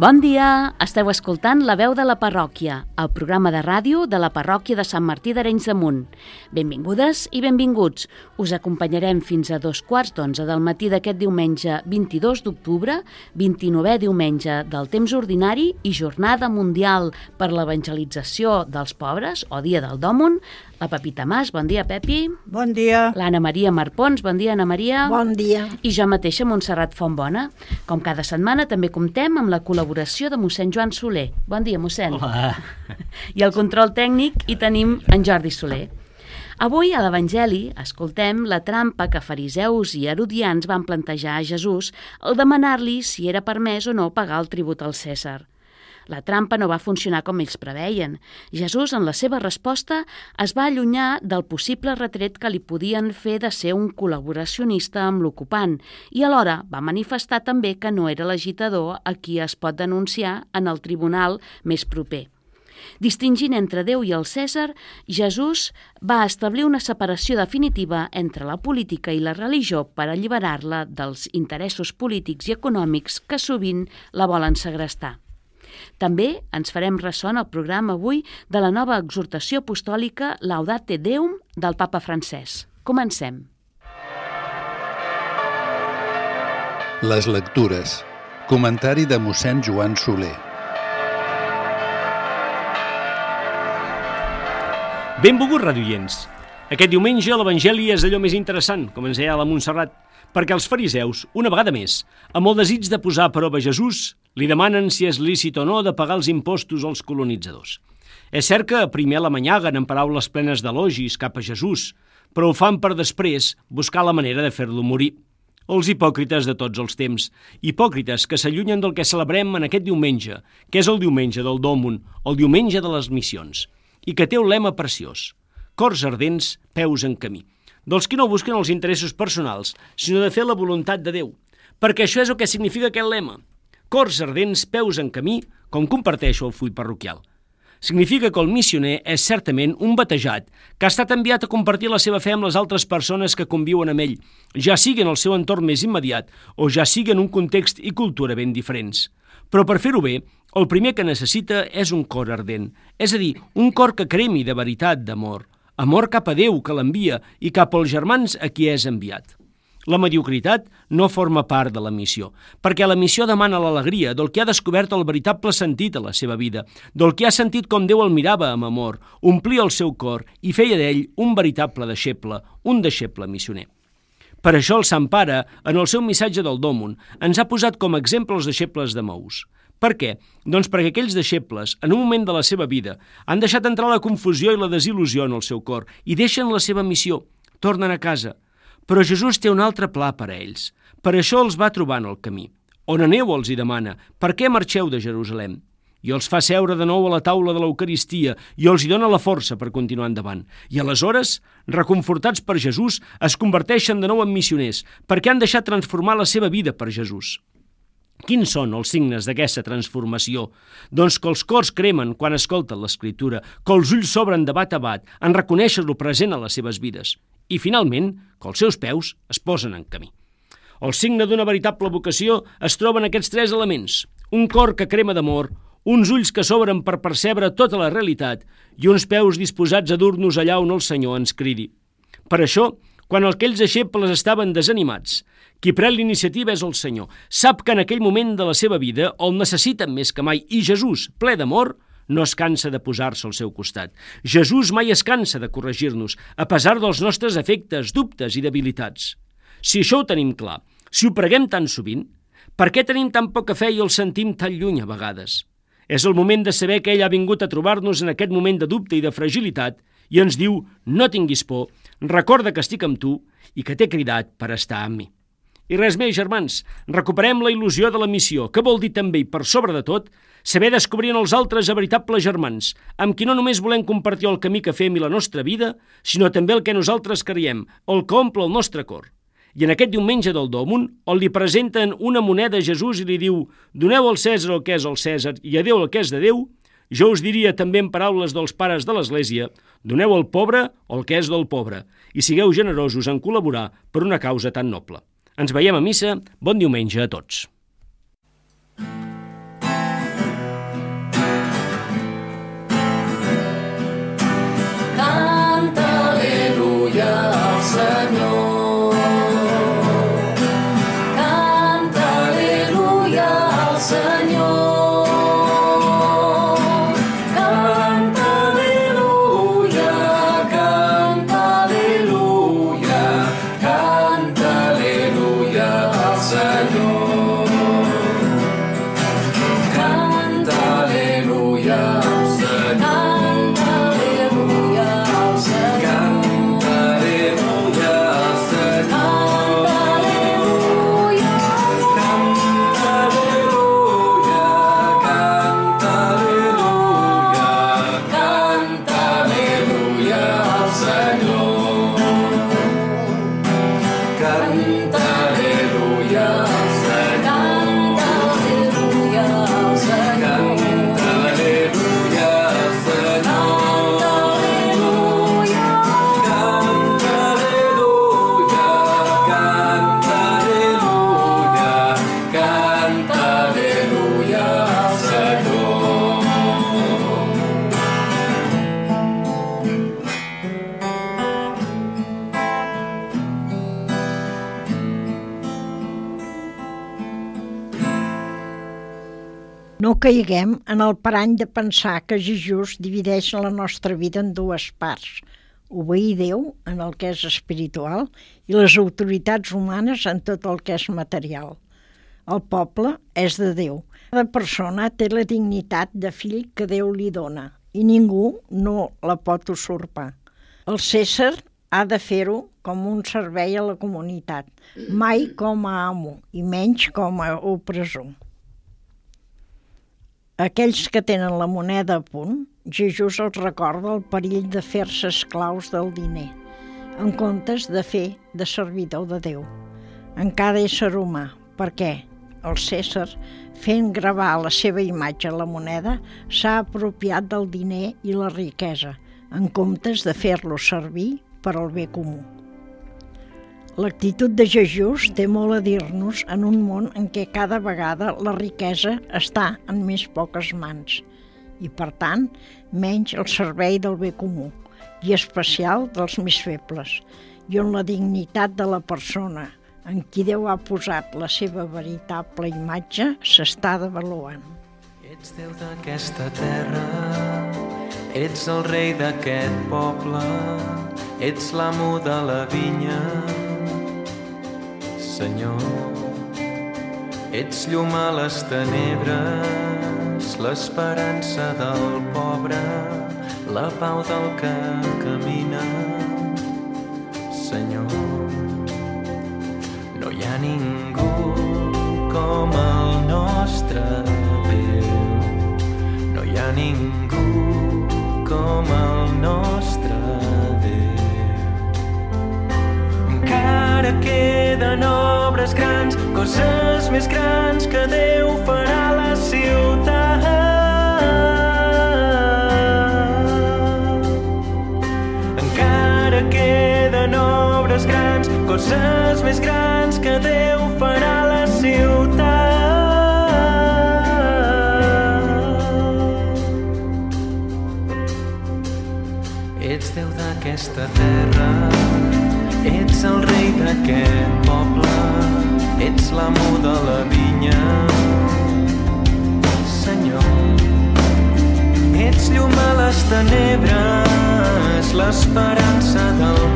Bon dia! Esteu escoltant La veu de la parròquia, el programa de ràdio de la parròquia de Sant Martí d'Arenys de Munt. Benvingudes i benvinguts. Us acompanyarem fins a dos quarts d'onze del matí d'aquest diumenge 22 d'octubre, 29è diumenge del temps ordinari i jornada mundial per l'evangelització dels pobres, o Dia del Dòmun, la Pepita Mas, bon dia, Pepi. Bon dia. L'Anna Maria Marpons, bon dia, Anna Maria. Bon dia. I jo mateixa, Montserrat Fontbona. Com cada setmana també comptem amb la col·laboració de mossèn Joan Soler. Bon dia, mossèn. Hola. I el control tècnic hi tenim en Jordi Soler. Avui a l'Evangeli escoltem la trampa que fariseus i herodians van plantejar a Jesús al demanar-li si era permès o no pagar el tribut al Cèsar. La trampa no va funcionar com ells preveien. Jesús, en la seva resposta, es va allunyar del possible retret que li podien fer de ser un col·laboracionista amb l'ocupant i alhora va manifestar també que no era l'agitador a qui es pot denunciar en el tribunal més proper. Distingint entre Déu i el Cèsar, Jesús va establir una separació definitiva entre la política i la religió per alliberar-la dels interessos polítics i econòmics que sovint la volen segrestar. També ens farem ressò en el programa avui de la nova exhortació apostòlica Laudate Deum del papa francès. Comencem. Les lectures. Comentari de mossèn Joan Soler. Benvolguts radioients. Aquest diumenge l'Evangeli és allò més interessant, com ens deia la Montserrat, perquè els fariseus, una vegada més, amb el desig de posar a prova Jesús, li demanen si és lícit o no de pagar els impostos als colonitzadors. És cert que primer la manyaguen en paraules plenes d'elogis cap a Jesús, però ho fan per després buscar la manera de fer-lo morir. Els hipòcrites de tots els temps, hipòcrites que s'allunyen del que celebrem en aquest diumenge, que és el diumenge del Dòmun, el diumenge de les missions, i que té un lema preciós, cors ardents, peus en camí dels que no busquen els interessos personals, sinó de fer la voluntat de Déu, perquè això és el que significa aquest lema. Cors ardents, peus en camí, com comparteixo el full parroquial. Significa que el missioner és certament un batejat que ha estat enviat a compartir la seva fe amb les altres persones que conviuen amb ell, ja sigui en el seu entorn més immediat o ja sigui en un context i cultura ben diferents. Però per fer-ho bé, el primer que necessita és un cor ardent, és a dir, un cor que cremi de veritat, d'amor, amor cap a Déu que l'envia i cap als germans a qui és enviat. La mediocritat no forma part de la missió, perquè la missió demana l'alegria del que ha descobert el veritable sentit a la seva vida, del que ha sentit com Déu el mirava amb amor, omplia el seu cor i feia d'ell un veritable deixeble, un deixeble missioner. Per això el Sant Pare, en el seu missatge del Dòmun, ens ha posat com a exemple els deixebles de Mous. Per què? Doncs perquè aquells deixebles, en un moment de la seva vida, han deixat entrar la confusió i la desil·lusió en el seu cor i deixen la seva missió, tornen a casa. Però Jesús té un altre pla per a ells. Per això els va trobar en el camí. On aneu, els hi demana, per què marxeu de Jerusalem? I els fa seure de nou a la taula de l'Eucaristia i els hi dona la força per continuar endavant. I aleshores, reconfortats per Jesús, es converteixen de nou en missioners perquè han deixat transformar la seva vida per Jesús. Quins són els signes d'aquesta transformació? Doncs que els cors cremen quan escolten l'Escriptura, que els ulls s'obren de bat a bat en reconèixer-lo present a les seves vides i, finalment, que els seus peus es posen en camí. El signe d'una veritable vocació es troba en aquests tres elements. Un cor que crema d'amor, uns ulls que s'obren per percebre tota la realitat i uns peus disposats a dur-nos allà on el Senyor ens cridi. Per això, quan aquells deixebles estaven desanimats, qui pren l'iniciativa és el Senyor. Sap que en aquell moment de la seva vida el necessiten més que mai i Jesús, ple d'amor, no es cansa de posar-se al seu costat. Jesús mai es cansa de corregir-nos, a pesar dels nostres efectes, dubtes i debilitats. Si això ho tenim clar, si ho preguem tan sovint, per què tenim tan poca fe i el sentim tan lluny a vegades? És el moment de saber que ell ha vingut a trobar-nos en aquest moment de dubte i de fragilitat i ens diu, no tinguis por, recorda que estic amb tu i que t'he cridat per estar amb mi. I res més, germans, recuperem la il·lusió de la missió, que vol dir també, i per sobre de tot, saber descobrir en els altres a veritables germans, amb qui no només volem compartir el camí que fem i la nostra vida, sinó també el que nosaltres creiem, el que omple el nostre cor. I en aquest diumenge del Dòmun, on li presenten una moneda a Jesús i li diu «Doneu al Cèsar el que és el Cèsar i a Déu el que és de Déu», jo us diria també en paraules dels pares de l'Església, doneu al pobre el que és del pobre i sigueu generosos en col·laborar per una causa tan noble. Ens veiem a missa. Bon diumenge a tots. No caiguem en el parany de pensar que Jesús divideix la nostra vida en dues parts, obeir Déu en el que és espiritual i les autoritats humanes en tot el que és material. El poble és de Déu. Cada persona té la dignitat de fill que Déu li dona i ningú no la pot usurpar. El César ha de fer-ho com un servei a la comunitat, mai com a amo i menys com a opressor aquells que tenen la moneda a punt, Jesús els recorda el perill de fer-se esclaus del diner, en comptes de fer de servidor de Déu, en cada ésser humà, perquè el César, fent gravar la seva imatge a la moneda, s'ha apropiat del diner i la riquesa, en comptes de fer-lo servir per al bé comú. L'actitud de Jesús té molt a dir-nos en un món en què cada vegada la riquesa està en més poques mans i, per tant, menys al servei del bé comú i especial dels més febles, i on la dignitat de la persona en qui Déu ha posat la seva veritable imatge s'està devaluant. Ets Déu d'aquesta terra, ets el rei d'aquest poble, ets l'amo de la vinya, Senyor. Ets llum a les tenebres, l'esperança del pobre, la pau del que camina. Senyor, no hi ha ningú com el nostre Déu. No hi ha ningú com el nostre encara queden obres grans, coses més grans que Déu farà a la ciutat. Encara queden obres grans, coses més grans que Déu farà a la ciutat. Ets Déu d'aquesta terra, Ets el rei d'aquest poble, ets l'amo de la vinya. Senyor, ets llum a les tenebres, l'esperança del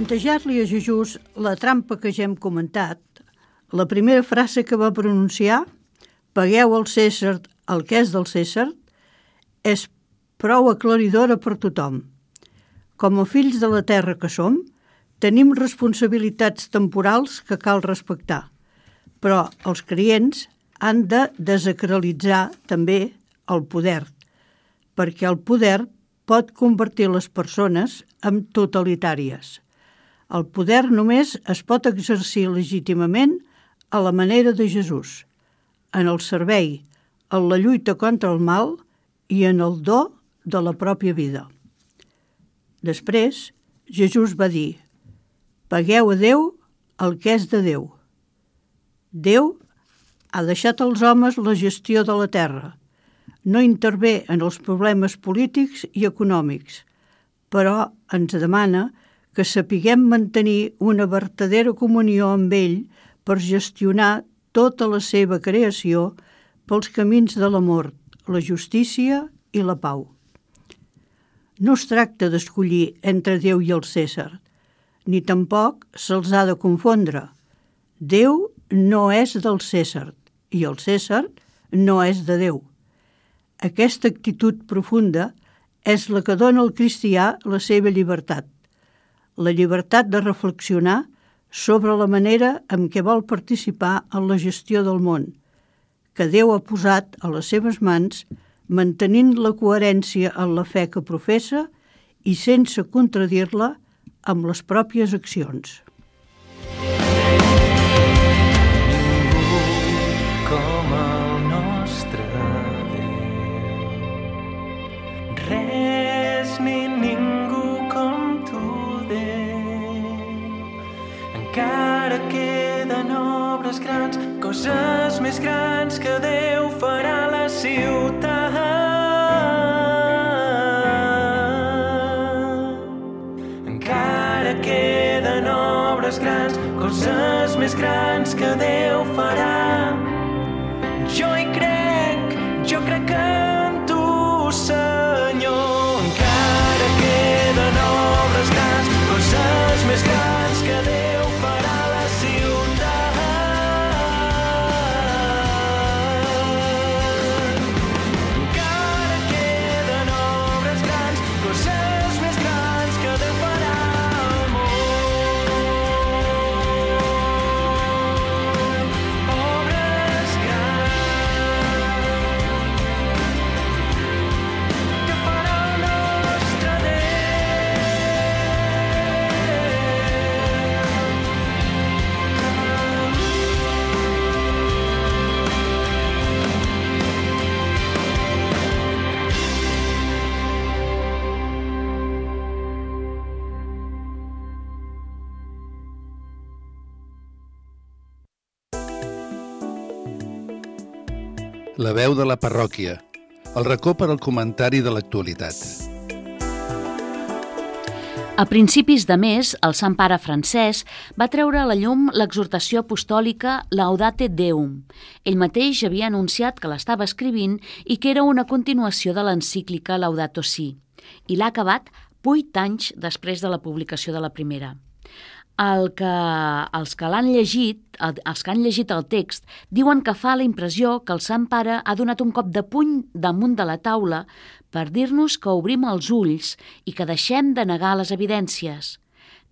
plantejar-li a Jesús la trampa que ja hem comentat, La primera frase que va pronunciar, pagueu al César el que és del César, és prou aclaridora per tothom. Com a fills de la terra que som, tenim responsabilitats temporals que cal respectar, però els creients han de desacralitzar també el poder, perquè el poder pot convertir les persones en totalitàries. El poder només es pot exercir legítimament a la manera de Jesús, en el servei, en la lluita contra el mal i en el do de la pròpia vida. Després, Jesús va dir, pagueu a Déu el que és de Déu. Déu ha deixat als homes la gestió de la terra. No intervé en els problemes polítics i econòmics, però ens demana que sapiguem mantenir una vertadera comunió amb ell per gestionar tota la seva creació pels camins de l'amor, la justícia i la pau. No es tracta d'escollir entre Déu i el César, ni tampoc se'ls ha de confondre. Déu no és del César i el César no és de Déu. Aquesta actitud profunda és la que dona al cristià la seva llibertat. La llibertat de reflexionar sobre la manera en què vol participar en la gestió del món, que Déu ha posat a les seves mans mantenint la coherència en la fe que professa i sense contradir-la amb les pròpies accions. Més grans que Déu farà la ciutat. Encara queden obres grans, coses més grans que Déu farà. Jo hi crec, La veu de la parròquia. El racó per al comentari de l'actualitat. A principis de mes, el Sant Pare Francès va treure a la llum l'exhortació apostòlica Laudate Deum. Ell mateix havia anunciat que l'estava escrivint i que era una continuació de l'encíclica Laudato Si, i l'ha acabat vuit anys després de la publicació de la primera. El que, els que l'han llegit, el- els que han llegit el text, diuen que fa la impressió que el Sant Pare ha donat un cop de puny damunt de la taula per dir-nos que obrim els ulls i que deixem de negar les evidències,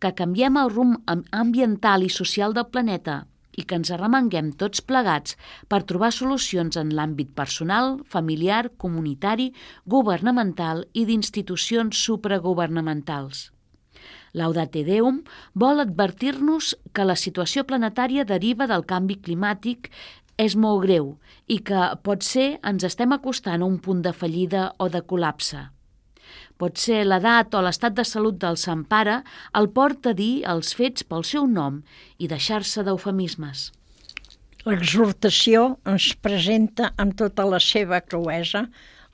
que canviem el rumb am- ambiental i social del planeta i que ens arremanguem tots plegats per trobar solucions en l'àmbit personal, familiar, comunitari, governamental i d'institucions supragovernamentals. Laudate Deum vol advertir-nos que la situació planetària deriva del canvi climàtic és molt greu i que potser ens estem acostant a un punt de fallida o de col·lapse. Potser l'edat o l'estat de salut del Sant Pare el porta a dir els fets pel seu nom i deixar-se d'eufemismes. L'exhortació ens presenta amb tota la seva cruesa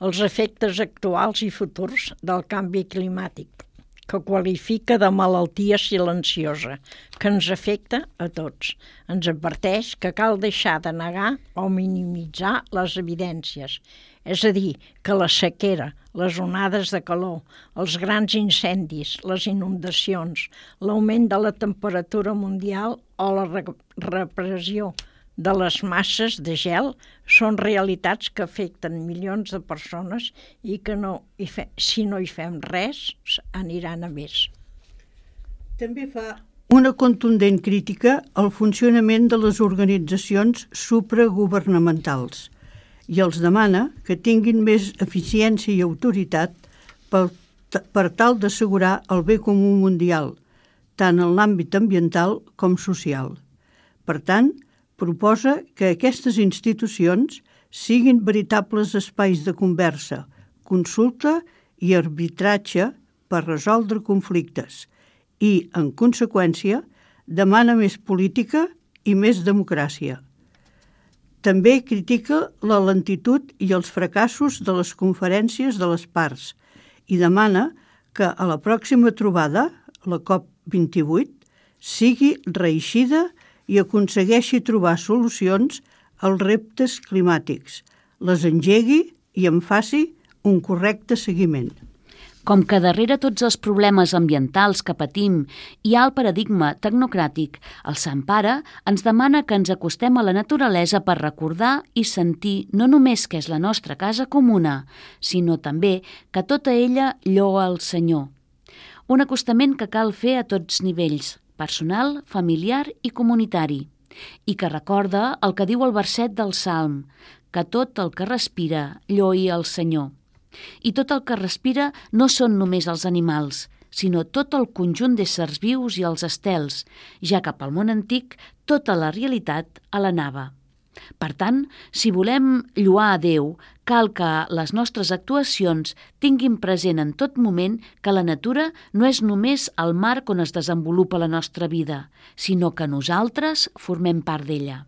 els efectes actuals i futurs del canvi climàtic, que qualifica de malaltia silenciosa, que ens afecta a tots. Ens adverteix que cal deixar de negar o minimitzar les evidències, és a dir, que la sequera, les onades de calor, els grans incendis, les inundacions, l'augment de la temperatura mundial o la re repressió de les masses de gel són realitats que afecten milions de persones i que no hi fe, si no hi fem res aniran a més. També fa una contundent crítica al funcionament de les organitzacions supragovernamentals i els demana que tinguin més eficiència i autoritat per, per tal d'assegurar el bé comú mundial, tant en l'àmbit ambiental com social. Per tant, proposa que aquestes institucions siguin veritables espais de conversa, consulta i arbitratge per resoldre conflictes i, en conseqüència, demana més política i més democràcia. També critica la lentitud i els fracassos de les conferències de les parts i demana que a la pròxima trobada, la COP28, sigui reeixida i aconsegueixi trobar solucions als reptes climàtics, les engegui i en faci un correcte seguiment. Com que darrere tots els problemes ambientals que patim hi ha el paradigma tecnocràtic, el Sant Pare ens demana que ens acostem a la naturalesa per recordar i sentir no només que és la nostra casa comuna, sinó també que tota ella lloa el Senyor. Un acostament que cal fer a tots nivells, personal, familiar i comunitari, i que recorda el que diu el verset del Salm, que tot el que respira lloi el Senyor. I tot el que respira no són només els animals, sinó tot el conjunt d'éssers vius i els estels, ja que pel món antic tota la realitat alenava. Per tant, si volem lluar a Déu, cal que les nostres actuacions tinguin present en tot moment que la natura no és només el marc on es desenvolupa la nostra vida, sinó que nosaltres formem part d'ella.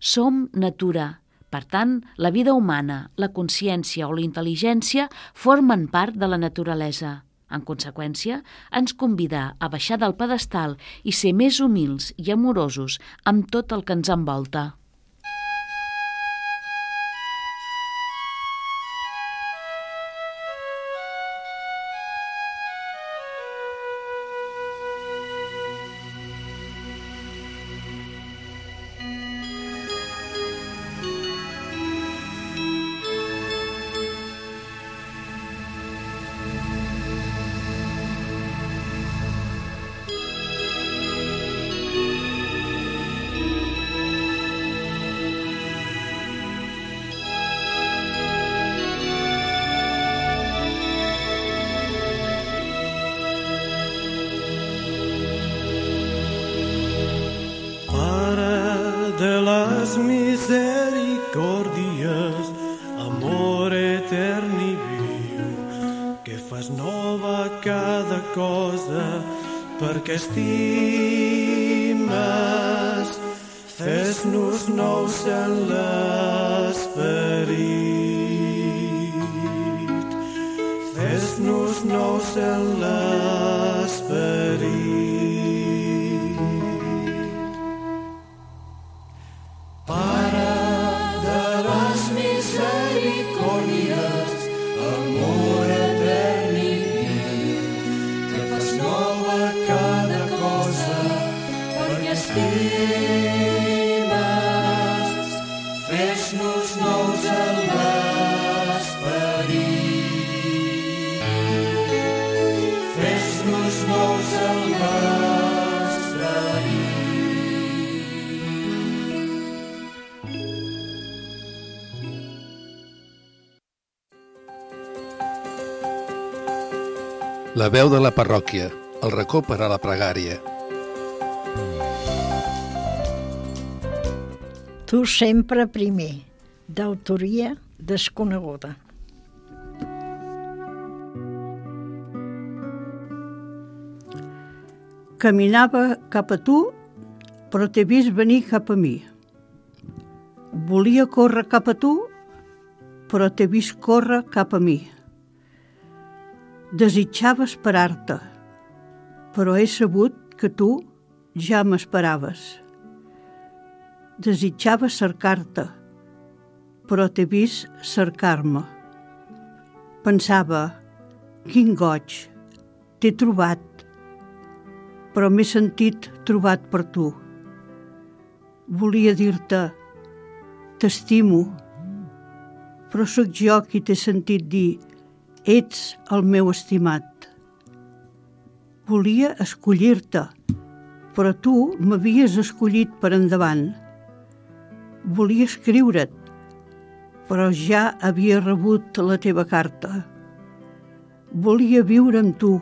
Som natura, per tant, la vida humana, la consciència o la intel·ligència formen part de la naturalesa. En conseqüència, ens convida a baixar del pedestal i ser més humils i amorosos amb tot el que ens envolta. Estimes, fes-nos nous en l'esperit. Fes-nos nous en l'esperit. La veu de la parròquia, el racó per a la pregària. Tu sempre primer, d'autoria desconeguda. Caminava cap a tu, però t'he vist venir cap a mi. Volia córrer cap a tu, però t'he vist córrer cap a mi. Desitjava esperar-te, però he sabut que tu ja m'esperaves. Desitjava cercar-te, però t'he vist cercar-me. Pensava, quin goig, t'he trobat, però m'he sentit trobat per tu. Volia dir-te, t'estimo, però sóc jo qui t'he sentit dir, ets el meu estimat. Volia escollir-te, però tu m'havies escollit per endavant. Volia escriure't, però ja havia rebut la teva carta. Volia viure amb tu,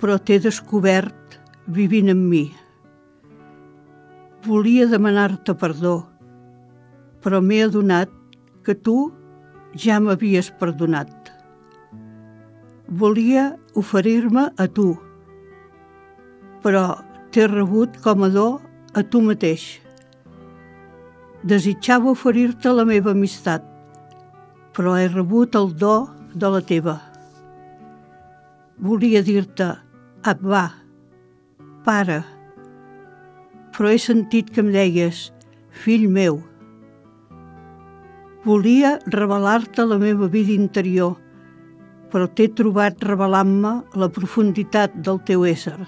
però t'he descobert vivint amb mi. Volia demanar-te perdó, però m'he adonat que tu ja m'havies perdonat. Volia oferir-me a tu, però t'he rebut com a do a tu mateix. Desitjava oferir-te la meva amistat, però he rebut el do de la teva. Volia dir-te, Abba, pare, però he sentit que em deies, fill meu. Volia revelar-te la meva vida interior, però t'he trobat revelant-me la profunditat del teu ésser.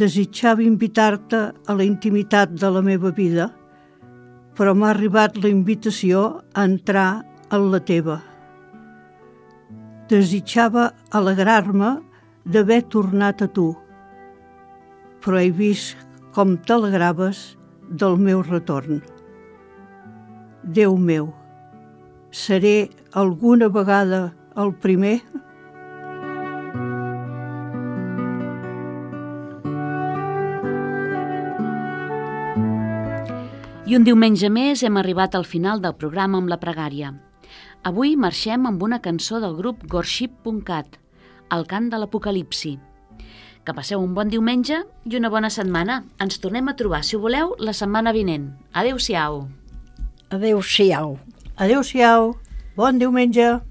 Desitjava invitar-te a la intimitat de la meva vida, però m'ha arribat la invitació a entrar en la teva. Desitjava alegrar-me d'haver tornat a tu, però he vist com t'alegraves del meu retorn. Déu meu, seré alguna vegada el primer? I un diumenge més hem arribat al final del programa amb la pregària. Avui marxem amb una cançó del grup Gorship.cat, El cant de l'Apocalipsi. Que passeu un bon diumenge i una bona setmana. Ens tornem a trobar, si ho voleu, la setmana vinent. Adéu-siau. Adéu-siau. Adéu-siau, bon diumenge.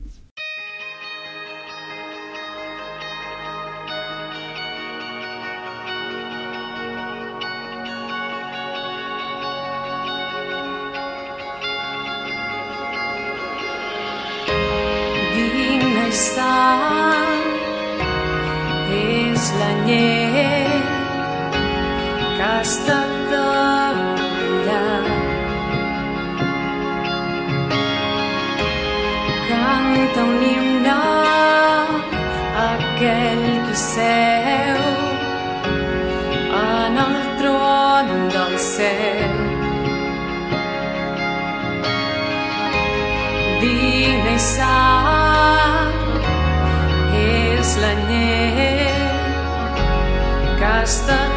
Que